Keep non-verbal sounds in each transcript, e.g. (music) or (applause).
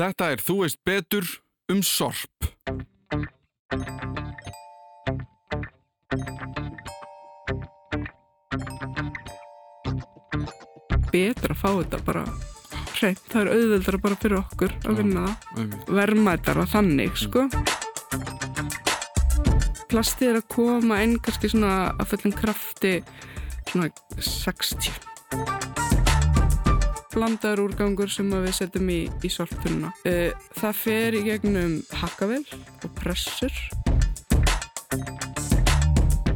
Þetta er Þú veist betur um sorp. betra að fá þetta bara hreint, það er auðvöldra bara fyrir okkur að vinna það, verðmættar og þannig sko. Plastið er að koma inn kannski svona að fullum krafti svona 60 blandaður úrgangur sem við setjum í, í sortununa það fer í gegnum hakkavel og pressur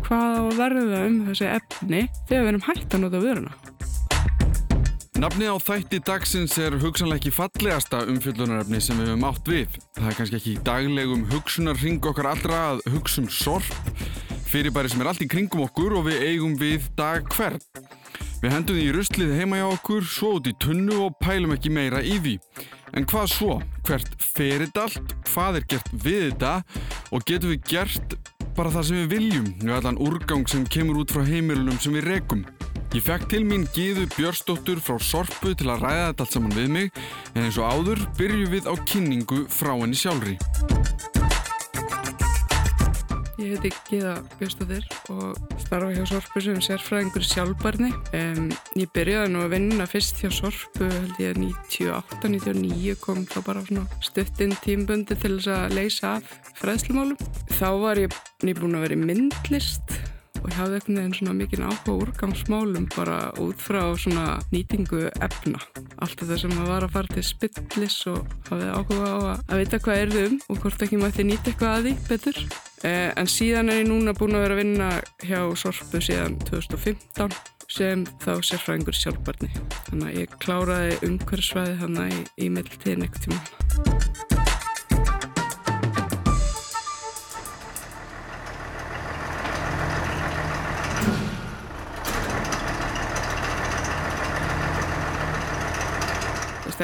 hvað á verða um þessi efni þegar við erum hægt að nota vöruna Nafnið á þætti dagsins er hugsanlega ekki fallegasta umfjöldunarefni sem við hefum átt við. Það er kannski ekki daglegum hugsunarring okkar allra að hugsum sorp, fyrirbæri sem er allt í kringum okkur og við eigum við dag hvern. Við hendum því í ruslið heima hjá okkur, svo út í tunnu og pælum ekki meira í því. En hvað svo? Hvert ferir allt? Hvað er gert við þetta? Og getum við gert bara það sem við viljum við allan úrgang sem kemur út frá heimilunum sem við rekum? Ég fekk til mín Gíðu Björstóttur frá Sorpu til að ræða þetta allt saman við mig en eins og áður byrju við á kynningu frá henni sjálfri. Ég heiti Gíða Björstóttir og starfa hjá Sorpu sem sérfræðingur sjálfbarni. Um, ég byrjaði nú að vinna fyrst hjá Sorpu held ég 98-99 kom þá bara stuttinn tímbundi til þess að leysa af fræðslumálum. Þá var ég nýbúin að vera í myndlist og hafði eitthvað einn svona mikið áhuga úrgangsmálum bara út frá svona nýtingu efna. Allt þetta sem að var að fara til spillis og hafði áhuga á að vita hvað er þau um og hvort ekki mætti nýta eitthvað að því betur. Eh, en síðan er ég núna búin að vera að vinna hjá Sorpu síðan 2015 sem þá sérfræðingur sjálfbarni. Þannig að ég kláraði umhverfsvæði þannig í, í meðlutíðin ekkert tíma.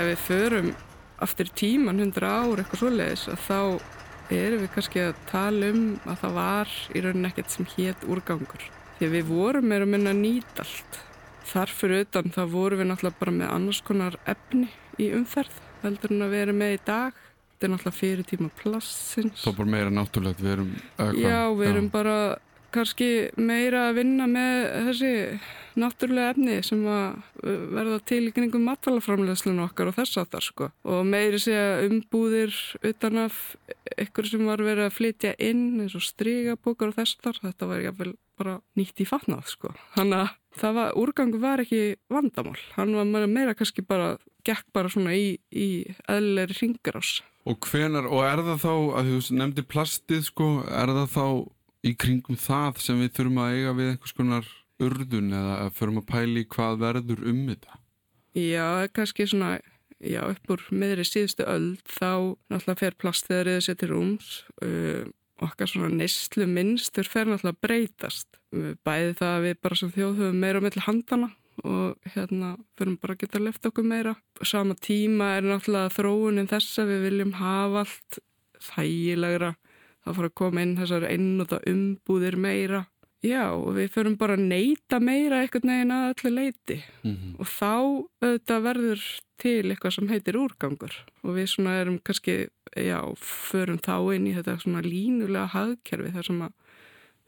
Ef við förum aftur tíman 100 ár eitthvað svoleiðis að þá erum við kannski að tala um að það var í rauninni ekkert sem hétt úrgangur. Því við vorum meira minna nýt allt. Þarfur utan þá vorum við náttúrulega bara með annars konar efni í umferð heldur en að við erum með í dag. Þetta er náttúrulega fyrir tíma plassins. Þá bara meira náttúrulegt við erum... Já, við erum Já. bara kannski meira að vinna með þessi náttúrulega efni sem að uh, verða til í kringum matfælaframleðslun okkar og þess að það sko. Og meiri segja umbúðir utanaf ykkur sem var verið að flytja inn eins og strigabókar og þess að það þetta var jáfnvel bara nýtt í fatnað sko. Þannig að það var, úrgangu var ekki vandamál, hann var meira kannski bara gekk bara svona í, í eðlilegri ringarás Og hvenar, og er það þá, að þú nefndi plastið sko, er það þá í kringum það sem við þurfum að eiga við einhvers konar urðun eða förum að pæli hvað verður um þetta? Já, kannski svona, já, upp úr meðri síðustu öll þá náttúrulega fer plastþeðrið sér til rúms. Uh, okkar svona neyslu minnstur fer náttúrulega breytast. Bæði það að við bara sem þjóð höfum meira mellir handana og hérna förum bara að geta lefta okkur meira. Sama tíma er náttúrulega þróunin þess að við viljum hafa allt þægilegra það fara að koma inn þessar einnúta umbúðir meira. Já, og við förum bara að neyta meira eitthvað neginn að allir leiti mm -hmm. og þá auðvitað verður til eitthvað sem heitir úrgangur. Og við svona erum kannski, já, förum þá inn í þetta svona línulega hagkerfi þar sem að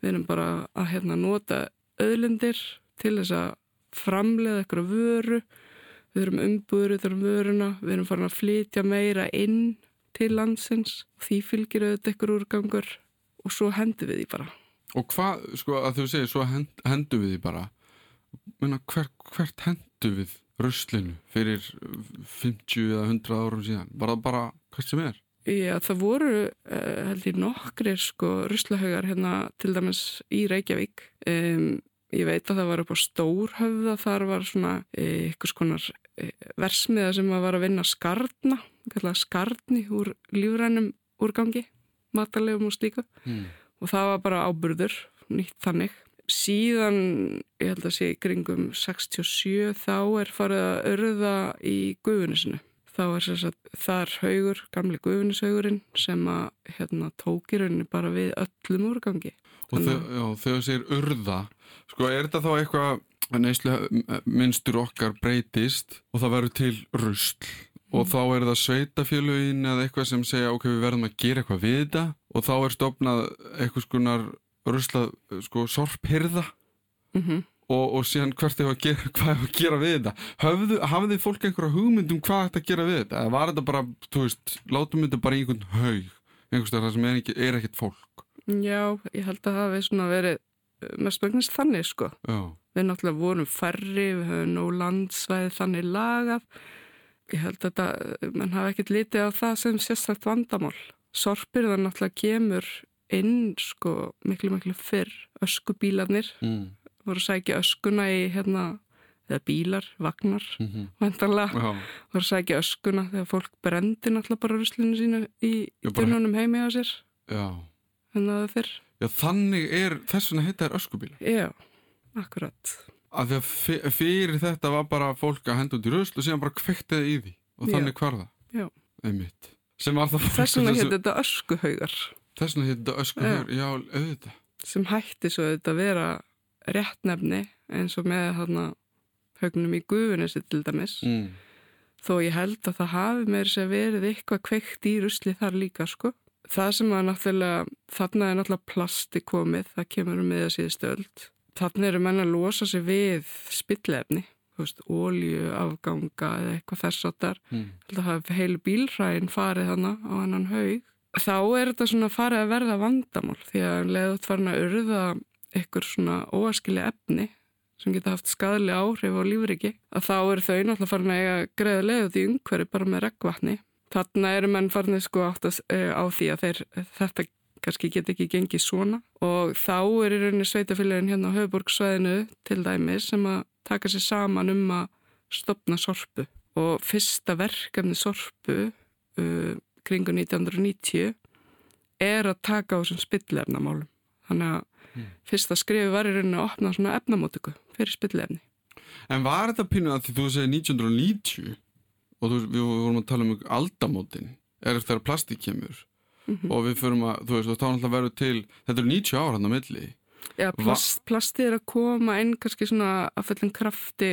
við erum bara að hérna nota öðlendir til þess að framleiða eitthvað vöru, við erum umbúður út af vöruna, við erum farin að flytja meira inn til landsins því fylgir auðvitað eitthvað úrgangur og svo hendur við því bara. Og hvað, sko, að þú segir, svo hend, hendu við því bara, menna, hver, hvert hendu við röslinu fyrir 50 eða 100 árum síðan? Var það bara hvað sem er? Já, það voru, uh, held ég, nokkrir, sko, röslahaugar hérna til dæmis í Reykjavík. Um, ég veit að það var upp á Stórhöfða, þar var svona eitthvað skonar versmiða sem var að vinna skartna, skartni úr lífrænum úrgangi, matalegum og slíka. Mm og það var bara áburður, nýtt þannig. Síðan, ég held að sé kringum 67, þá er farið að örða í guðunisinu. Þá er þess að þar haugur, gamli guðunishaugurinn, sem að hérna, tók í rauninni bara við öllum úrgangi. Og þegar þú segir örða, sko er þetta þá eitthvað neyslu minnstur okkar breytist og það verður til rusl og þá er það sveitafélugin eða eitthvað sem segja ok, við verðum að gera eitthvað við þetta. Og þá er stopnað eitthvað skonar ruslað sko sorphyrða Mm og, og síðan hvert er að gera, (laughs) hvað er að gera við þetta? Höfðu, hafði fólk einhverja hugmynd um hvað þetta að gera við þetta? Eða var þetta bara, þú veist, látum þetta bara einhvern haug, einhverstað það sem er, ekki, er ekkert fólk. Já, ég held að það svona verið eh, mest vegna þannig sko. Já, Við náttúrulega vorum færri, við höfum nú landsvæði þannig lagað. Ég held að þetta, mann hafi ekkert litið á það sem sérstætt vandamál. Sorpirðan náttúrulega kemur inn sko miklu miklu fyrr. Öskubílarnir mm. voru að sækja öskuna í hérna, eða bílar, vagnar, Mm -hmm. vantarlega, Já, voru að sækja öskuna þegar fólk brendi náttúrulega bara ruslinu sínu í dunnunum heimi á sér, já en það fyrr. Já, þannig er, þess vegna heita er öskubílar Já, akkurat. Að því að fyrir þetta var bara fólk að henda út í rusl og síðan bara kvektaði í því og Já. þannig hvar það Já. einmitt sem var það Þess vegna hétt þetta öskuhaugar þess vegna hétt þetta öskuhaugur, já, auðvitað sem hætti svo þetta að vera réttnefni eins og með þarna haugnum í gufunessi til dæmis mm. þó ég held að það hafi meira sér verið eitthvað kveikt í rusli þar líka sko. Það sem að náttúrulega, þarna er náttúrulega plasti komið, það kemur um með að síðustu öld. Þarna eru menn að losa sig við spillefni, þú veist, ólju, afganga eða eitthvað þess að þar. Mm. Það hafi heilu bílræðin farið hana á hennan haug. Þá er þetta svona farið að verða vandamál því að leiðut farin að urða ykkur svona óaskili efni sem geta haft skadli áhrif á lífriki að þá eru þau náttúrulega farin að eiga greiða leiðut í umhverju bara með reggvatni. Þarna eru menn farin að sko átt að, á því að þeir, þetta kannski get ekki gengið svona og þá er í rauninni sveitafélagin hérna á höfuborgsvæðinu til dæmis sem að taka sér saman um að stopna sorpu og fyrsta verkefni sorpu uh, kringu 1990 er að taka á þessum spillefnamálum. Þannig að Mm. fyrsta skrifi var í rauninni að opna svona efnamótöku fyrir spillefni. En var þetta pínu að því þú segir 1990 og þú, við vorum að tala um aldamótin er eftir að plastik kemur Mm og við förum að, þú veist, þá náttúrulega verður til þetta eru 90 ára hann á milli. Já, plast, plastið er að koma inn kannski svona að fullin krafti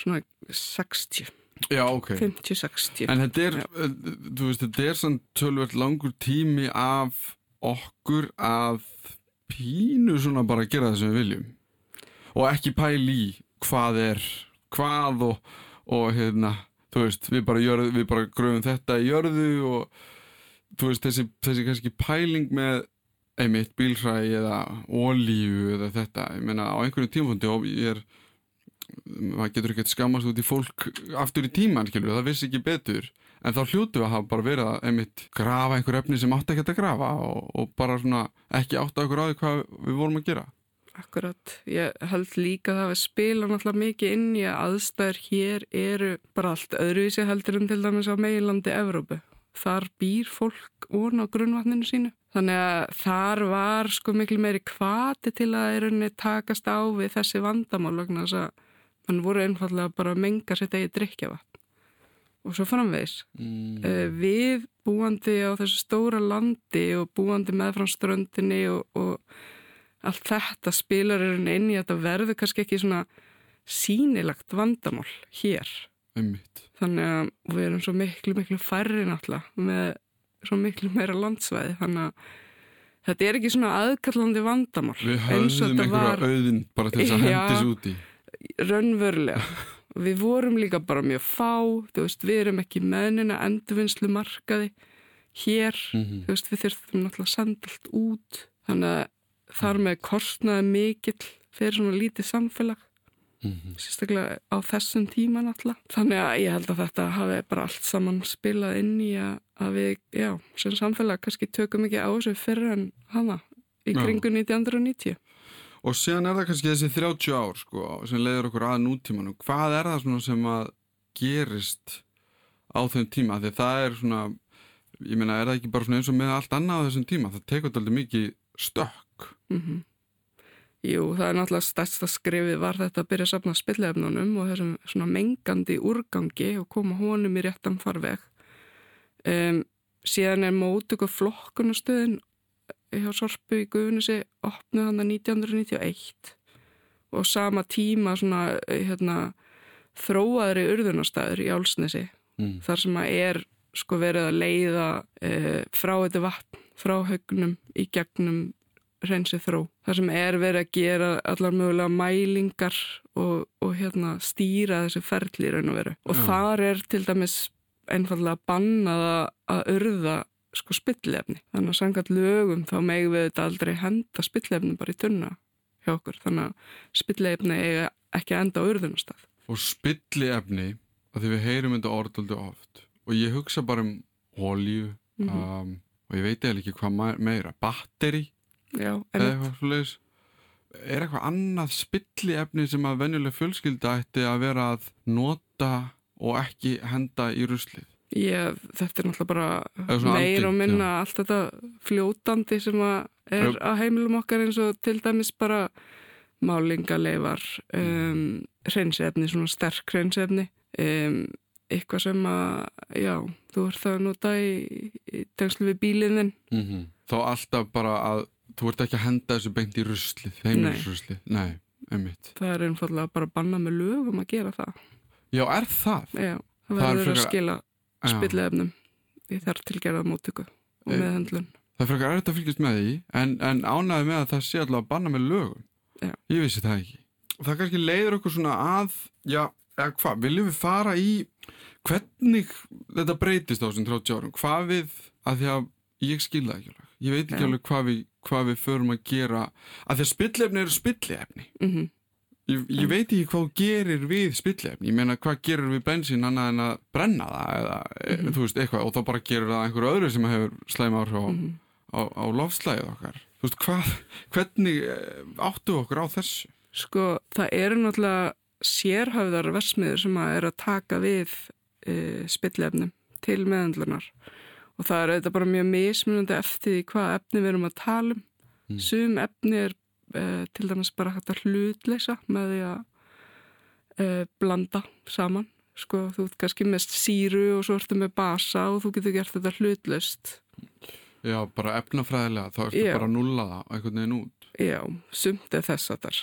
svona 60, Já, ok. 50-60. En þetta er, uh, þú veist, þetta er sann tölvert langur tími af okkur að pínu svona bara að gera það sem við viljum. Og ekki pæli í hvað er hvað og, og hérna, þú veist, við bara, jörð, við bara gröfum þetta í jörðu og þú veist, þessi, þessi kannski pæling með einmitt bílhræ eða ólíu eða þetta, ég meina á einhverju tímfundi og ég er maður getur ekkert skammast út í fólk aftur í tíman, skilur, það vissi ekki betur. En þá hljótu að hafa bara verið að einmitt grafa einhver efni sem átti ekki að grafa og, og bara svona ekki átta okkur á því hvað við vorum að gera. Akkurat, ég held líka að það við spila náttúrulega mikið inn í að aðstæður hér eru bara allt öðruvísi heldur en til dæmis á meginlandi Evrópu. Þar býr fólk ón á grunnvatninu sínu. Þannig að þar var sko miklu meiri kvati til að erunni takast á við þessi vandamál vegna þess að mann voru einfallega bara að menga sitt eigi drikjavatn. Og svo framvegis. mm. Eh, Við búandi á þessu stóra landi og búandi meðfram ströndinni og, og allt þetta spilar inn í að þetta verður kannski ekki svona sínilagt vandamál hér. Einmitt. Þannig að við erum svo miklu, miklu færri náttúrulega með svo miklu meira landsvæði. Þannig að þetta er ekki svona aðkallandi vandamál. Við höfðum einhverja var. Auðin bara til þess að hendis út í. Raunverulega. Við vorum líka bara mjög fá, þú veist, við erum ekki meðnina endurvinnslu markaði hér, mm þú veist, við þurfum náttúrulega að senda allt út, þannig að þar með kostnaði mikill fyrir svona lítið samfélag, -hmm. sérstaklega á þessum tíma náttúrulega. Þannig að ég held að þetta hafi bara allt saman spilað inn í að, að við, já, sem samfélag kannski tökum ekki á þessu fyrir en hana í kringu 1990. Og síðan er það kannski þessi 30 ár sko, sem leiður okkur að nútímanum. Hvað er það svona sem að gerist á þeim tíma? Því það er svona, ég meina, er það ekki bara svona eins og með allt annað á þessum tíma? Það tekur þetta mikið stökk. Mm Jú, það er náttúrulega stærsta skrifið var þetta að byrja að safna spillefnunum og þessum svona mengandi úrgangi og koma honum í réttan farveg. Um, síðan er móttöku flokkunastöðin hjá Sorpu í Guðunissi opnuð hann að 1991 og sama tíma svona hérna, þróaðri urðunastæður í Álsnesi Mm. þar sem að er sko verið að leiða e, frá þetta vatn, frá haugnum í gegnum reynsið þró. Þar sem er verið að gera allar mögulega mælingar og, og hérna stýra þessu ferli í raun og veru. Og Já. þar er til dæmis einfallega bannað að- urða sko spillefni. Þannig að sangat lögum þá megum við þetta aldrei henda spillefni bara í tunna hjá okkur. Þannig að spillefni eiga ekki enda á urðunastað. Og spilli efni, að því við heyrum þetta orðaldi oft og ég hugsa bara um olíu Mhm. um, og ég veit eða ekki hvað meira, batteri Já, eða eitthvað svoleiðis. Er eitthvað annað spilli efni sem að venjuleg fjölskylda ætti að vera að nota og ekki henda í ruslið? ég, þetta er náttúrulega bara meir og minna allt þetta fljótandi sem að er Já. á heimilum okkar eins og til dæmis bara málingaleifar um, hreinsefni, svona sterk hreinsefni um, eitthvað sem að já, þú ert það að nota í, í tengslu við bílininn Mm -hmm. Þá alltaf bara að þú ert ekki að henda þessu beint í ruslið, heimilisruslið. Nei, einmitt. það er einfallega bara banna með lögum að gera það Já, er það? já, Það er verður að skila spillefnum í þar tilgerða móttöku og Eh, meðhendlun Það er frekar erfitt að fylgjast með því en, en ánæði með að það sé alltaf að banna með lögum. Já. Ég vissi það ekki. Það kannski leiður okkur svona að, já, eða hvað, viljum við fara í hvernig þetta breytist á þessum 30 árum? Hvað við, að því að ég skil það ekki alveg. Ég veit ekki alveg hvað við, hvað við förum að gera, að því að spillefni eru spillefni. mm Ég, ég Mm. veit ekki hvað gerir við spillefni, ég meina hvað gerir við bensín annað en að brenna það eða, mm Mhm. þú veist, eitthvað og þá bara gerir það einhver öðru sem hefur slæma áhrif á, -hmm. á, á lofslæðið okkar þú veist, hvað, hvernig eh, áttu okkur á þessu? Sko, það eru náttúrulega sérhæfðar versmiður sem að er að taka við e, spillefnum til meðendlunar og það er auðvitað bara mjög mismunandi eftir hvað efni við erum að tala um. Mm. Sum efni er e, til dæmis bara hægt að hlutleysa með því að e, blanda saman. Sko, þú ert kannski mest síru og svo ertu með basa og þú getur gert þetta hlutlaust. Já, bara efnafræðilega, þá ertu Já. bara að nulla það einhvern veginn út Já, sumt er þess að þar.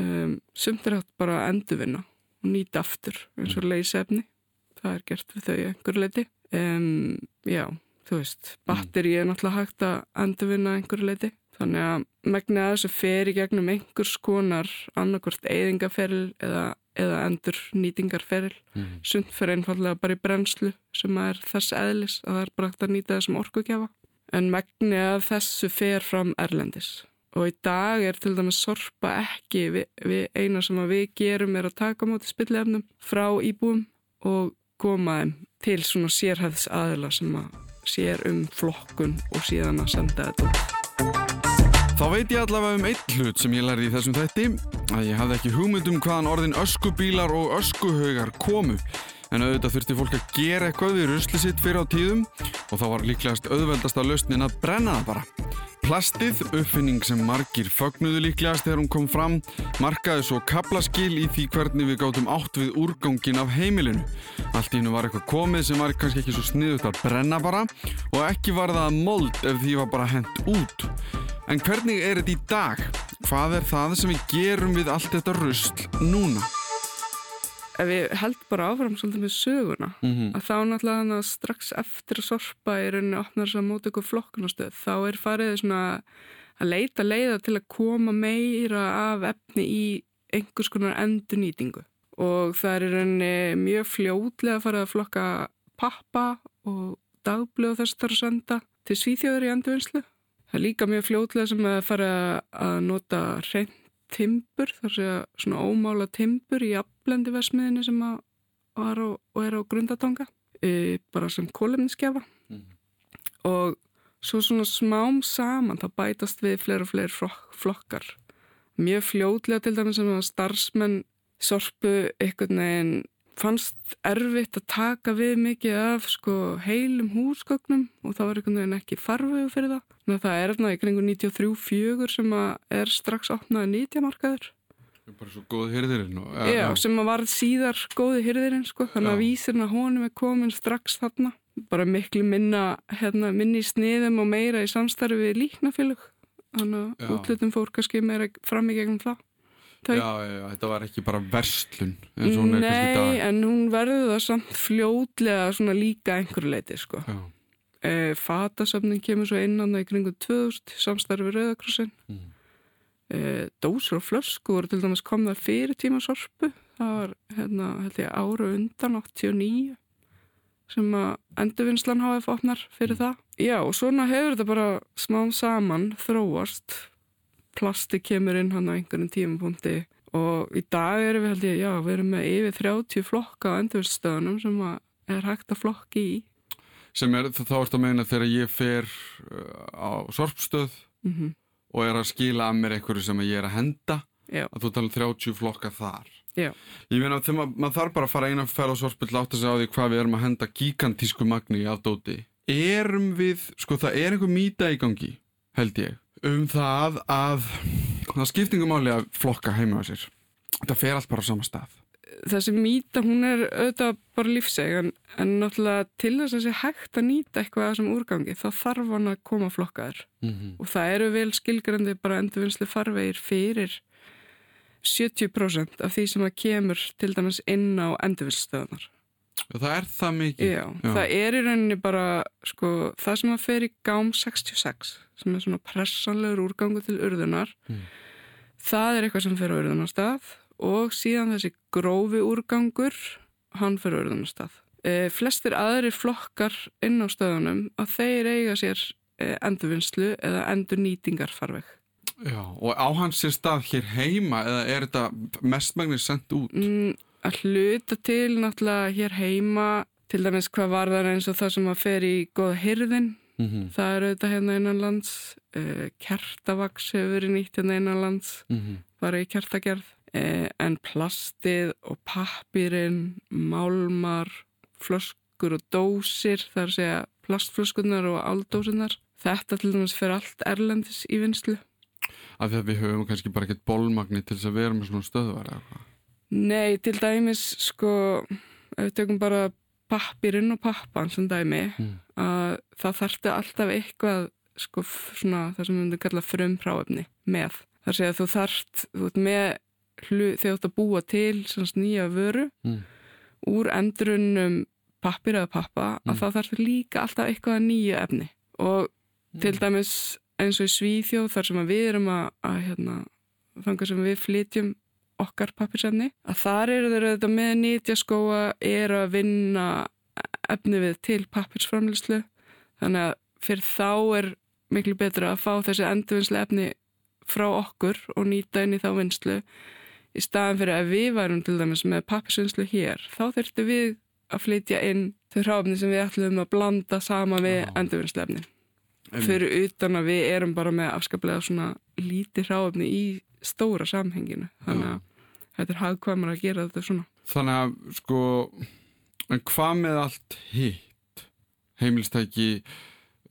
Um, sumt er hægt bara að endurvinna og nýta aftur eins og leysefni það er gert við þau í einhverju leiti um, já, þú veist batteri er náttúrulega hægt að endurvinna einhverju leiti þannig að megnið að þessu fer í gegnum einhvers konar annarkvort eyðingaferil eða, eða endur nýtingarferil mm. sumt fer einfallega bara í brennslu sem er þess eðlis að það er bara hægt að nýta þessum orkugjafa. En megnið að þessu fer fram erlendis. Og í dag er til dæmis sorpa ekki við, við eina sem við gerum er að taka móti spillefnum frá íbúum og koma þeim til svona sérhæðs aðila sem að sér um flokkun og síðan að senda þetta. Þá veit ég allavega um eitt hlut sem ég lærði í þessum þætti að ég hafði ekki hugmynd um hvaðan orðin öskubílar og öskuhaugar komu en auðvitað þurfti fólk að gera eitthvað við rusli sitt fyrir á tíðum og þá var líklegast auðveldasta lausnin að brenna það bara. Plastið, uppfinning sem margir fögnuðu líklegast þegar hún kom fram, markaði svo kaplaskil í því hvernig við gátum átt við úrgangin af heimilinu. Allt í hennu var eitthvað komið sem var kannski ekki svo sniðut að brenna bara og ekki var það mold ef því var bara hent út. En hvernig er þetta í dag? Hvað er það sem við gerum við allt þetta rusl núna? Ef ég held bara áfram svolítið með söguna Mm að þá náttúrulega strax eftir að sorpa í rauninni opnar þess að móta ykkur flokkunastöð þá er farið svona að leita leiða til að koma meira af efni í einhvers konar endurnýtingu og það er rauninni mjög fljótlega að fara að flokka pappa og dagblöð þess þarf að senda til svíþjóður í endurvinnslu. Það er líka mjög fljótlega sem að fara að nota reynd timbur, þar sé að svona ómála timbur í afblendi versmiðinni sem að var á, og er á grundatanga e, bara sem kólefninskefa Mhm. og svo svona smám saman það bætast við fleiri og fleiri flok- flokkar mjög fljótlega til dæmis sem að starfsmenn sorpu einhvern veginn fannst erfitt að taka við mikið af sko heilum húsgögnum og það var einhvern veginn ekki farvegu fyrir það. Þannig að það er efna í kringu 93-4 sem er strax opnaði nýtjamarkaður. Bara svo góð hyrðirinn og, Já, sem að varð síðar góði hyrðirinn sko, þannig að Já. vísirna honum er komin strax þarna. Bara miklu minna, hérna, minni í sniðum og meira í samstarfi við líknafélög. Þannig að útlutum fór kannski meira fram í gegnum það. Þau. Já, já, þetta var ekki bara verslun er í Nei, en hún verður það samt fljótlega svona líka einhverju leiti, sko. E, Fatasöfnin kemur svo innan það í kringum 2000 samstarfi Rauðakrossin. mm. E, dósur og flösku voru til dæmis komða fyrir tíma sorpu. Það var, hérna, ég, ára undan 89 sem að endurvinnslan HF opnar fyrir það. Já, og svona hefur þetta bara smám saman þróast. Plasti kemur inn hann á einhverjum tímapunkti. Og í dag erum við held ég, já, við erum með yfir 30 flokka á endurvinnsstöðunum sem er hægt að flokki í. Sem er, þá ertu að meina þegar ég fer uh, á sorpstöð Mm og er að skila að mér einhverju sem ég er að henda Já, að þú tala um 30 flokka þar. Já, Ég meina þegar maður, maður þarf bara að fara eina ferð á átt að segja á því hvað við erum að henda gigantísku magni af dóti. Erum við, sko það er einhver mýta í gangi, held ég um það að það skiptingum máli að flokka heima á sér Þetta fer allt bara á sama stað þessi mýta hún er auðvitað bara lífseg en, en náttúrulega til þess að sé hægt að nýta eitthvað af þessum úrgangi þá þarf hann að koma flokkaður mm -hmm. og það eru vel skilgrandi bara endurvinnslu farvegir fyrir 70% af því sem að kemur til dæmis inn á endurvinnstöðunar. Það er það mikið Já, það er í rauninni bara sko, það sem að fer í gám 66 sem er svona pressanlegur úrgangu til urðunar Mm. það er eitthvað sem fer á urðunarstað og síðan þessi grófi úrgangur hann fer á urðunarstað e, flestir aðri flokkar inn á stöðunum að þeir eiga sér e, endurvinnslu eða endurnýtingarfarveg Já, og á hans sér stað hér heima eða er þetta mestmægnir sendt út? mm, að hluta til náttúrulega hér heima til dæmis hvað var það eins og það sem að fer í góða hyrðin Mm -hmm. það er auðvitað hérna innanlands uh, kertavaks hefur verið nýtt hérna innanlands bara í kertagerð. Uh, en plastið og pappirinn málmar flöskur og dósir það er að segja plastflöskunar og áldósinar þetta til dæmis fer allt erlendis í vinslu Af því að við höfum kannski bara ekkert bólmagni til þess að vera með svona stöðvar eða hvað. Nei, til dæmis sko, ef við tökum bara pappirinn og pappan sem dæmi Mm. að það þarfti alltaf eitthvað sko svona það sem við myndum kalla frumhráefni með. Það er að þú þarft, þú ert með hlu, þegar þú ert að búa til svona nýja vöru Mm. úr endrunnum pappir eða pappa að Mm. það þarf líka alltaf eitthvað nýju efni og til dæmis eins og í Svíþjóð þar sem við erum að, að hérna, þangar sem við flytjum okkar pappirsefni að þar eru þeir auðvitað með nýtjaskóa er að vinna efni við til pappirsframlislu þannig að fyrir þá er miklu betra að fá þessi endurvinnslu efni frá okkur og nýta inn í þá vinslu í staðan fyrir að við værum til dæmis með pappirsvinnslu hér þá þurftu við að flytja inn þau hráfni sem við ætlum að blanda sama við Já. endurvinnslu efni Einmitt. fyrir utan að við erum bara með afskaplega svona lítið hráfni í stóra samhenginu þannig að þetta er hagkvæmur að gera þetta svona Þannig að sko, en hvað með allt hitt? Heimilstæki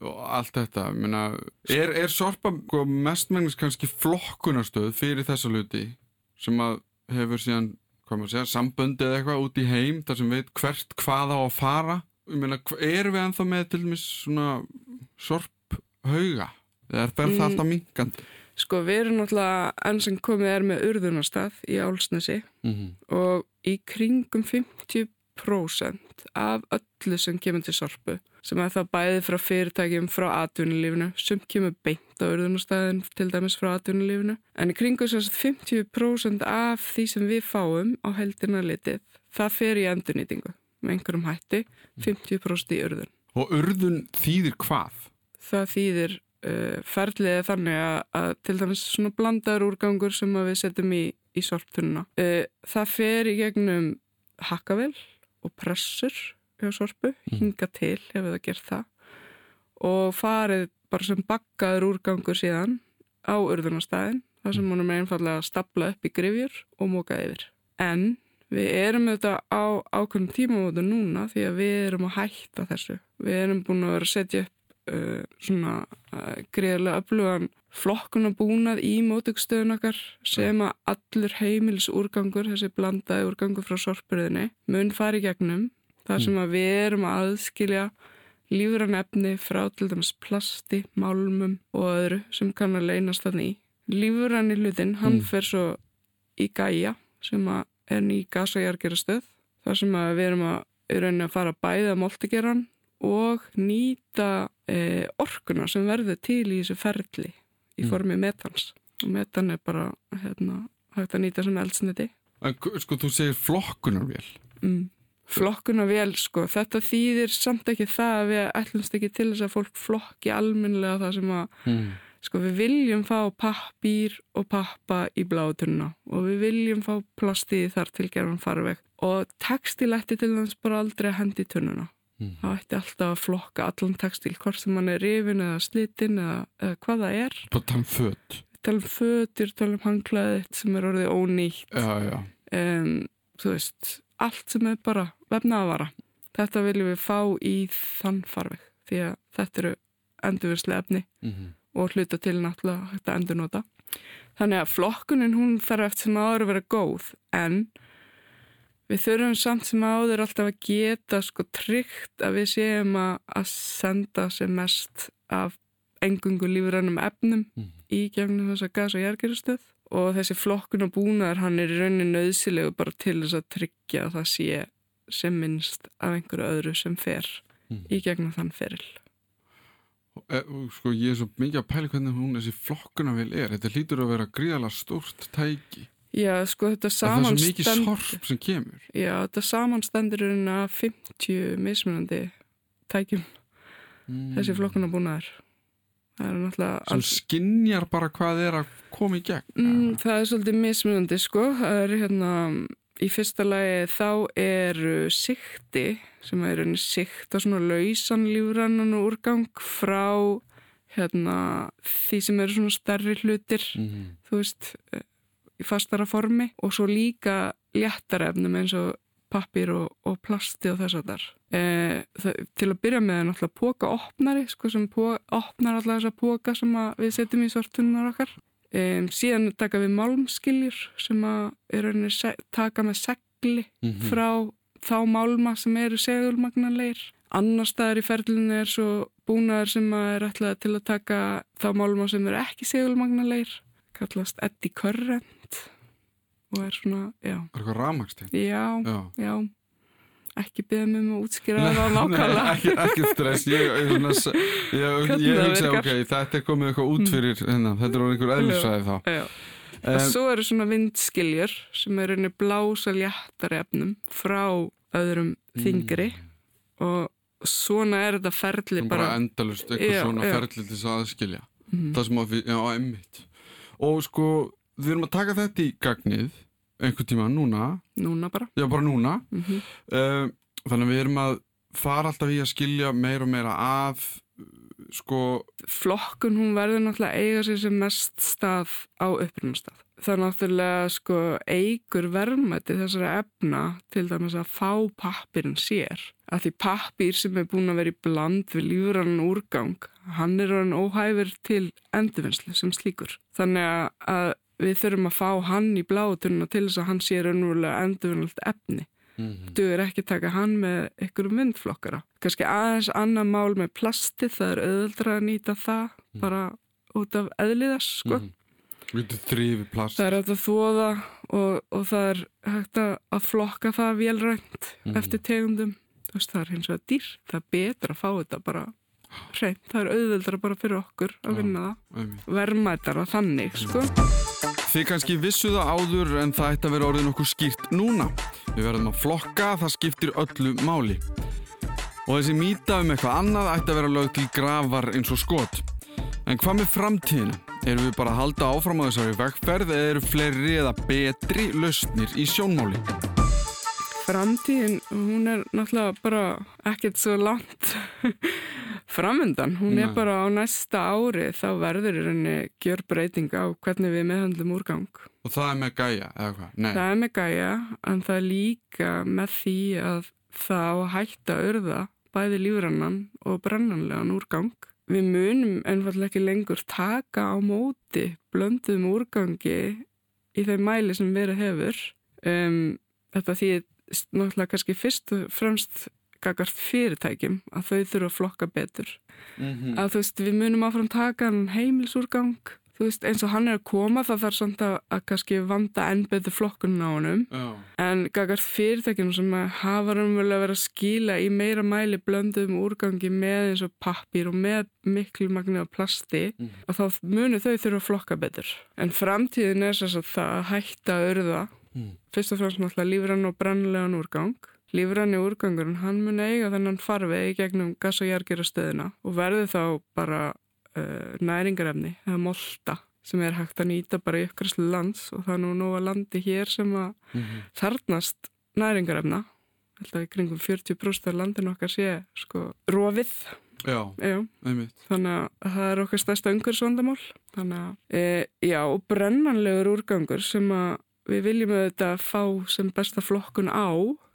og allt þetta, ég meina, er, er sorpa sko, mestmengnis kannski flokkunarstöð fyrir þessa hluti sem að hefur síðan, segja, samböndið eitthvað út í heim þar sem veit hvert hvað á að fara? Hva- erum við ennþá með til dæmis svona sorphauga? Eða er það Mm. alltaf minkandi? Sko við erum náttúrulega enn sem komið er með urðunarstað í Álsnesi Mm -hmm. og í kringum 50% af öllu sem kemur til sorpu sem er það bæði frá fyrirtækjum frá atvinnulífinu sem kemur beint á urðunarstaðin til dæmis frá atvinnulífinu en í kringum sem sagt 50% af því sem við fáum á heldina litið það fer í endurnýtingu með einhverjum hætti 50% í urðun Og urðun þýðir hvað? það þýðir uh, ferlið er þannig að, að til dæmis svona blandaður úrgangur sem við setjum í, í sorptununa. Uh, það fer í gegnum hakkavel og pressur hjá sorpu, Mm. hinga til hefur það gert það og farið bara sem bakkaður úrgangur síðan á urðunarstæðin þar sem honum er einfallega að stapla upp í grifjur og móka yfir. En við erum auðvitað á ákveðnum tímamótu núna því að við erum að hætta þessu. Við erum búin að vera að setja upp uh, svona uh, greiðlega öflugan flokkunabúnað í mótökstöðun okkar sem að allur heimils úrgangur, þessi blandaði úrgangur frá sorpurðinni, mun fara í gegnum þar sem að við erum að aðskilja lífran efni frá til dæmis plasti, málmum og öðru sem kann að leynast þannig í. Lífran í hlutin, hann Mm. fer svo í Gaia sem að er ný gas- og jargerastöð þar sem að við erum að, að fara að moltegeran og nýta e, orkuna sem verður til í þessu ferli í Mm. formi metans og metan er bara hérna, hægt að nýta sem eldsniti En sko, þú segir flokkunarvél. mm. flokkuna vel sko þetta þýðir samt ekki það að við ætlumst ekki til þess að fólk flokki almennilega það sem að Mm. sko við viljum fá pappír og pappa í blátunna og við viljum fá plastið þar til gerðan farveg og textil ætti til þess bara aldrei hendi tunnuna Mm. það ætti alltaf að flokka allan textil hvort sem hann er rifin eða slitin eða, eða hvað það er Bara tala um föt. tala um fötir, tala um hanglaðið sem er orðið ónýtt Já, já. um, þú veist, allt sem er bara vefnaðavara. Þetta viljum við fá í þann farveg því að þetta eru endurvinnslega efni Mm og hluta til náttúrulega hægt að endurnota. Þannig að flokkunin hún þarf eftir sem áður að vera góð en við þurfum samt sem áður alltaf að geta sko tryggt að við séum að, að senda sem mest af engungu lífrænum efnum Mhm. í gegnum þessa gas- og jærgeristöð og þessi flokkun og búnaður hann er í rauninni nöðsilegu bara til þess að tryggja að það sé sem minnst af einhverju öðru sem fer Mhm. í gegnum þann feril. E, sko, ég er svo mikið að pæla hvernig hún þessi flokkunarvél er. Þetta hlýtur að vera gríðalega stórt tæki. Já, sko þetta Það er svo mikið sorp sem kemur. Já, þetta samanstendur rauninni af 50 mismunandi tækjum Mm. þessi flokkun og búnaður. Það er náttúrulega... Sem skinjar bara hvað er að koma í gegn. Mm, það er svolítið mismunandi sko það er hérna í fyrsta lagi þá er sikti sem er einnig sikt á svona lausan lífrannan úrgang frá hérna því sem eru svona stærri hlutir Mm. þú veist í fastara formi og svo líka léttara efnum eins og pappir og, og plasti og þess að þar e, það, til að byrja með er náttúrulega póka opnari sko sem po, opnar alltaf þessa póka sem við setjum í sortunar okkar. E, síðan taka við málmskiljur sem er taka með segli Mhm. frá þá málma sem eru segulmagnanleir annar staðar í ferlinu er svo búnaður sem er ætlað til að taka þá málma sem eru ekki segulmagnanleir kallast Eddy Current og er svona, já, Er eitthvað rafmagnsteinn? já, Já. já. Ekki mig um að útskýra (laughs) það nákvæmlega. ekki, ekki stress. Ég, ég, ég, hugsa, ok, þetta er komið eitthvað út fyrir hérna, þetta er orðið einhver eðlisfræði þá. já. og um, svo eru svona vindskiljur sem eru henni blása léttari efnum frá öðrum þingri og svona er þetta ferli bara bara, endalust eitthvað Já, svona já. ferli til þess að aðskilja. Mhm. það sem að við, já, emmitt og sko, við erum að taka þetta í gagnið einhvern tíma núna núna bara já, bara núna mm uh, þannig að við erum að fara alltaf í að skilja meira og meira af sko, flokkun hún verður náttúrulega eiga sér sem mest stað á upprunastað. Það er náttúrulega sko eigur verðmætti þessara efna til dæmis að fá pappirinn sér. Að því pappir sem er búin að vera í bland við lífrann úrgang, hann er orðin óhæfur til endurvinnslu sem slíkur. Þannig að við þurfum að fá hann í blátununa til þess að hann sé raunverulega endurvinnalt efni duður ekki taka hann með ykkurum vindflokkara. Kanski aðeins annað mál með plasti, það er auðvöldra að nýta það bara út af eðliðas, sko. Þrýfi plast Það er hægt að þóða og, og það er hægt að flokka það vélrænt Mhm. eftir tegundum. Veist, það er hins vegar dýr. Það er betra að fá þetta bara hreint. Það er auðvöldra bara fyrir okkur að vinna það. Einmitt. Verðmætara þannig, sko. Þið kannski vissu það áður en það ætti að vera orðið nokkuð skýrt núna. Við verðum að flokka, það skiptir öllu máli. Og þessi mýta um eitthvað annað ætti að vera lögð til grafar eins og skot. En hvað með framtíðina? Erum við bara að halda áfram á þessari vegferð eða eru fleiri eða betri lausnir í sjónmáli? Framtíðin, hún er náttúrulega bara ekkert svo langt framundan. Hún er bara á næsta ári þá verður rauninni gjör breyting á hvernig við meðhandlum úrgang. Og það er með gæja, eða hvað? Nei. Það er með gæja, en það er líka með því að það á hætta að urða bæði lífrannan og brennanlegan úrgang. Við munum einfallega ekki lengur taka á móti blönduðum úrgangi í þeim mæli sem verið hefur. Um, þetta því náttúrulega kannski fyrst og fremst gagart fyrirtækjum að þau þurfa að flokka betur. Mm Að þú veist, við munum áfram taka hann heimilsúrgang þú veist, eins og hann er að koma það þarf samt að, að kannski vanda enn betur flokkunum á honum Já. en gagart fyrirtækjum sem að hafa raunverulega verið að skila í meira mæli blönduðum úrgangi með eins og pappir og með miklu magni af plasti Mm. og þá munu þau þurfa að flokka betur en framtíðin er þess að það að hætta að urða Mm. fyrst og fremst náttúrulega lífrann og brannlegan úrgang lífranni úrgangurinn, hann mun eiga þennan farvegi gegnum gas- og jargerastöðina og verður þá bara uh, næringarefni eða molta sem er hægt að nýta bara í uppgræslu lands og það er nú nú að landi hér sem að Mhm. þarnast næringarefna Alltaf í kringum 40% af landinu okkar sé sko rofið Já, já, einmitt. þannig að það er okkar stærsta umhverfisvandamál þannig að, e, já, og brennanlegur úrgangur sem að við viljum auðvitað fá sem besta flokkun á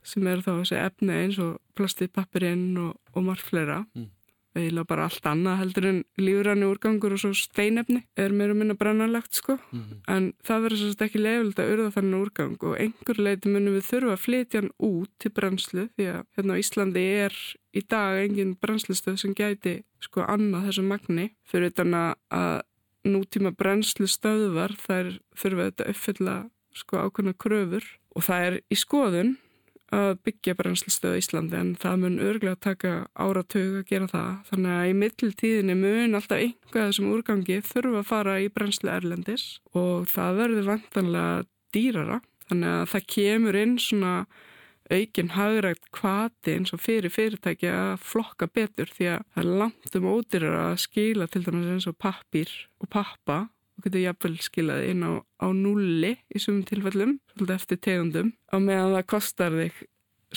sem er þá þessi efni eins og plastið, pappirinn og, og margt fleira Mm. eiginlega bara allt annað heldur en lífranni úrgangur og svo steinefni er meira minna brennanlegt sko Mhm. en það verður sérst ekki leifild að urða þannig úrgang og einhver leiti munum við þurfa að flytja hann út til brennslu því að hérna á Íslandi er í dag engin brennslustöð sem gæti sko annað þessu magni fyrir utan að- nútíma brennslu stöðvar þær þurfa þetta uppfylla sko ákveðna kröfur. Og það er í skoðun að byggja brennslustöð á Íslandi en það mun örglega taka áratug að gera það. Þannig að í mittiltíðinni mun alltaf einhvað þessum úrgangi þurfa að fara í brennslu erlendis. Og það verður vantanlega dýrara. Þannig að það kemur inn svona aukin hagrægt kvati eins og fyrir fyrirtæki að flokka betur því að það er langt um ódýrar að skila til dæmis eins og pappir og pappa og getur jafnvel skilað inn á, á nulli í sumum tilfellum, svolítið eftir tegundum á meðan það kostar þig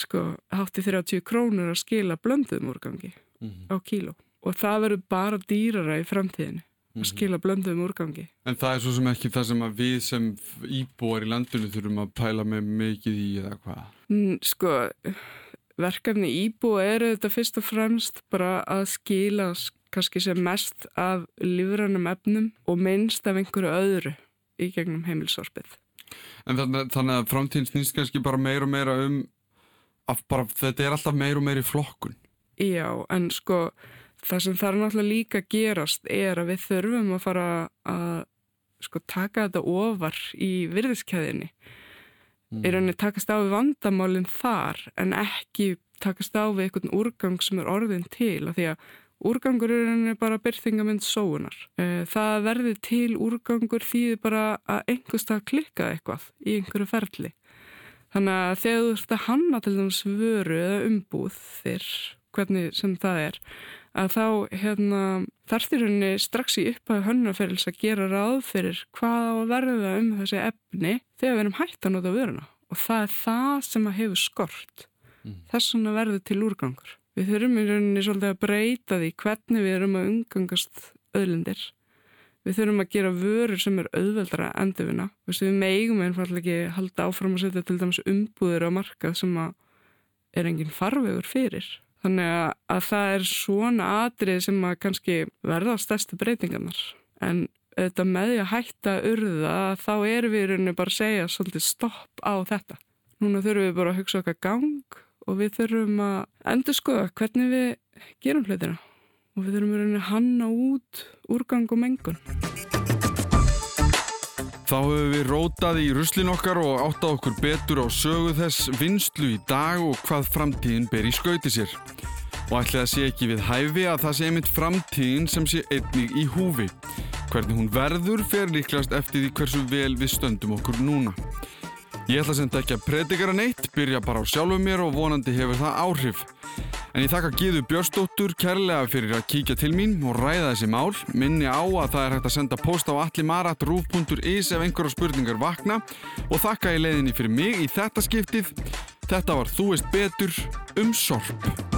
sko hátti 30 krónur að skila blönduðum úrgangi Mhm. á kíló og það verður bara dýrara í framtíðinni Mhm. að skila blönduðum úrgangi En það er svo sem ekki það sem að við sem íbúar í landinu þurfum að pæla með mikið í eða hvað. Mm, Sko, verkefni íbúa eru þetta fyrst og fremst bara að skila kannski sem mest af lífrannum efnum og minnst af einhverju öðru í gegnum heimilsorpið. En þannig, þannig að framtíðin snýst kannski bara meira og meira um að bara, þetta er alltaf meira og meira í flokkun. Já, en sko, það sem þarf náttúrulega líka að gerast er að við þurfum að fara að sko taka þetta ofar í virðiskeiðinni. Mm. í rauninni takast á við vandamálinn þar en ekki takast á við einhvern úrgang sem er orðin til af því að úrgangur er bara byrþingamind sóunar. Eh, Það verði til úrgangur þýðir bara að einhverstað klikka eitthvað í einhverju ferli. Þannig að þegar þú ert að hanna til dæmis vöru eða umbúð þér, hvernig sem það er, að þá hérna, þarf því rauninni strax í upphæðu hönnaferils að gera ráð fyrir hvað á að verða um þessi efni þegar við erum hægt að nota vöruna. Og það er það sem að hefur skort. Mm. Þess vegna verður til úrgangur. Við þurfum í rauninni svolítið að breyta því hvernig við erum að umgangast öðlindir. Við þurfum að gera vörur sem er auðveldra endurvinna. Við megum einfallega ekki halda áfram að setja til dæmis umbúður á markað sem er engin farvegur fyrir. Þannig að, að það er svona atrið sem að kannski verða stærstu breytingarnar. En þetta með því að hætta urða þá erum við í rauninni bara að segja svolítið stopp á þetta. Núna þurfum við bara að hugsa okkar gang og við þurfum að endur skoða hvernig við gerum hlutina. Og við þurfum að hanna út úrgang og mengun. Þá höfum við rótað í ruslin okkar og áttað okkur betur á sögu þess vinslu í dag og hvað framtíðin ber í skauti sér. Og ætli það sé ekki við hæfi að það sé einmitt framtíðin sem sé einnig í húfi. Hvernig hún verður fer líklast eftir því hversu vel við stöndum okkur núna. Ég ætla sem þetta ekki að predikara neitt, byrja bara á sjálfum mér og vonandi hefur það áhrif. En ég þakka Gíðu Björnsdóttur kærlega fyrir að kíkja til mín og ræða þessi mál. Minni á að það er hægt að senda post á allimarat.ruf.is ef einhverja spurningar vakna og þakka í leiðinni fyrir mig í þetta skiptið. Þetta var Þú veist betur um sorp.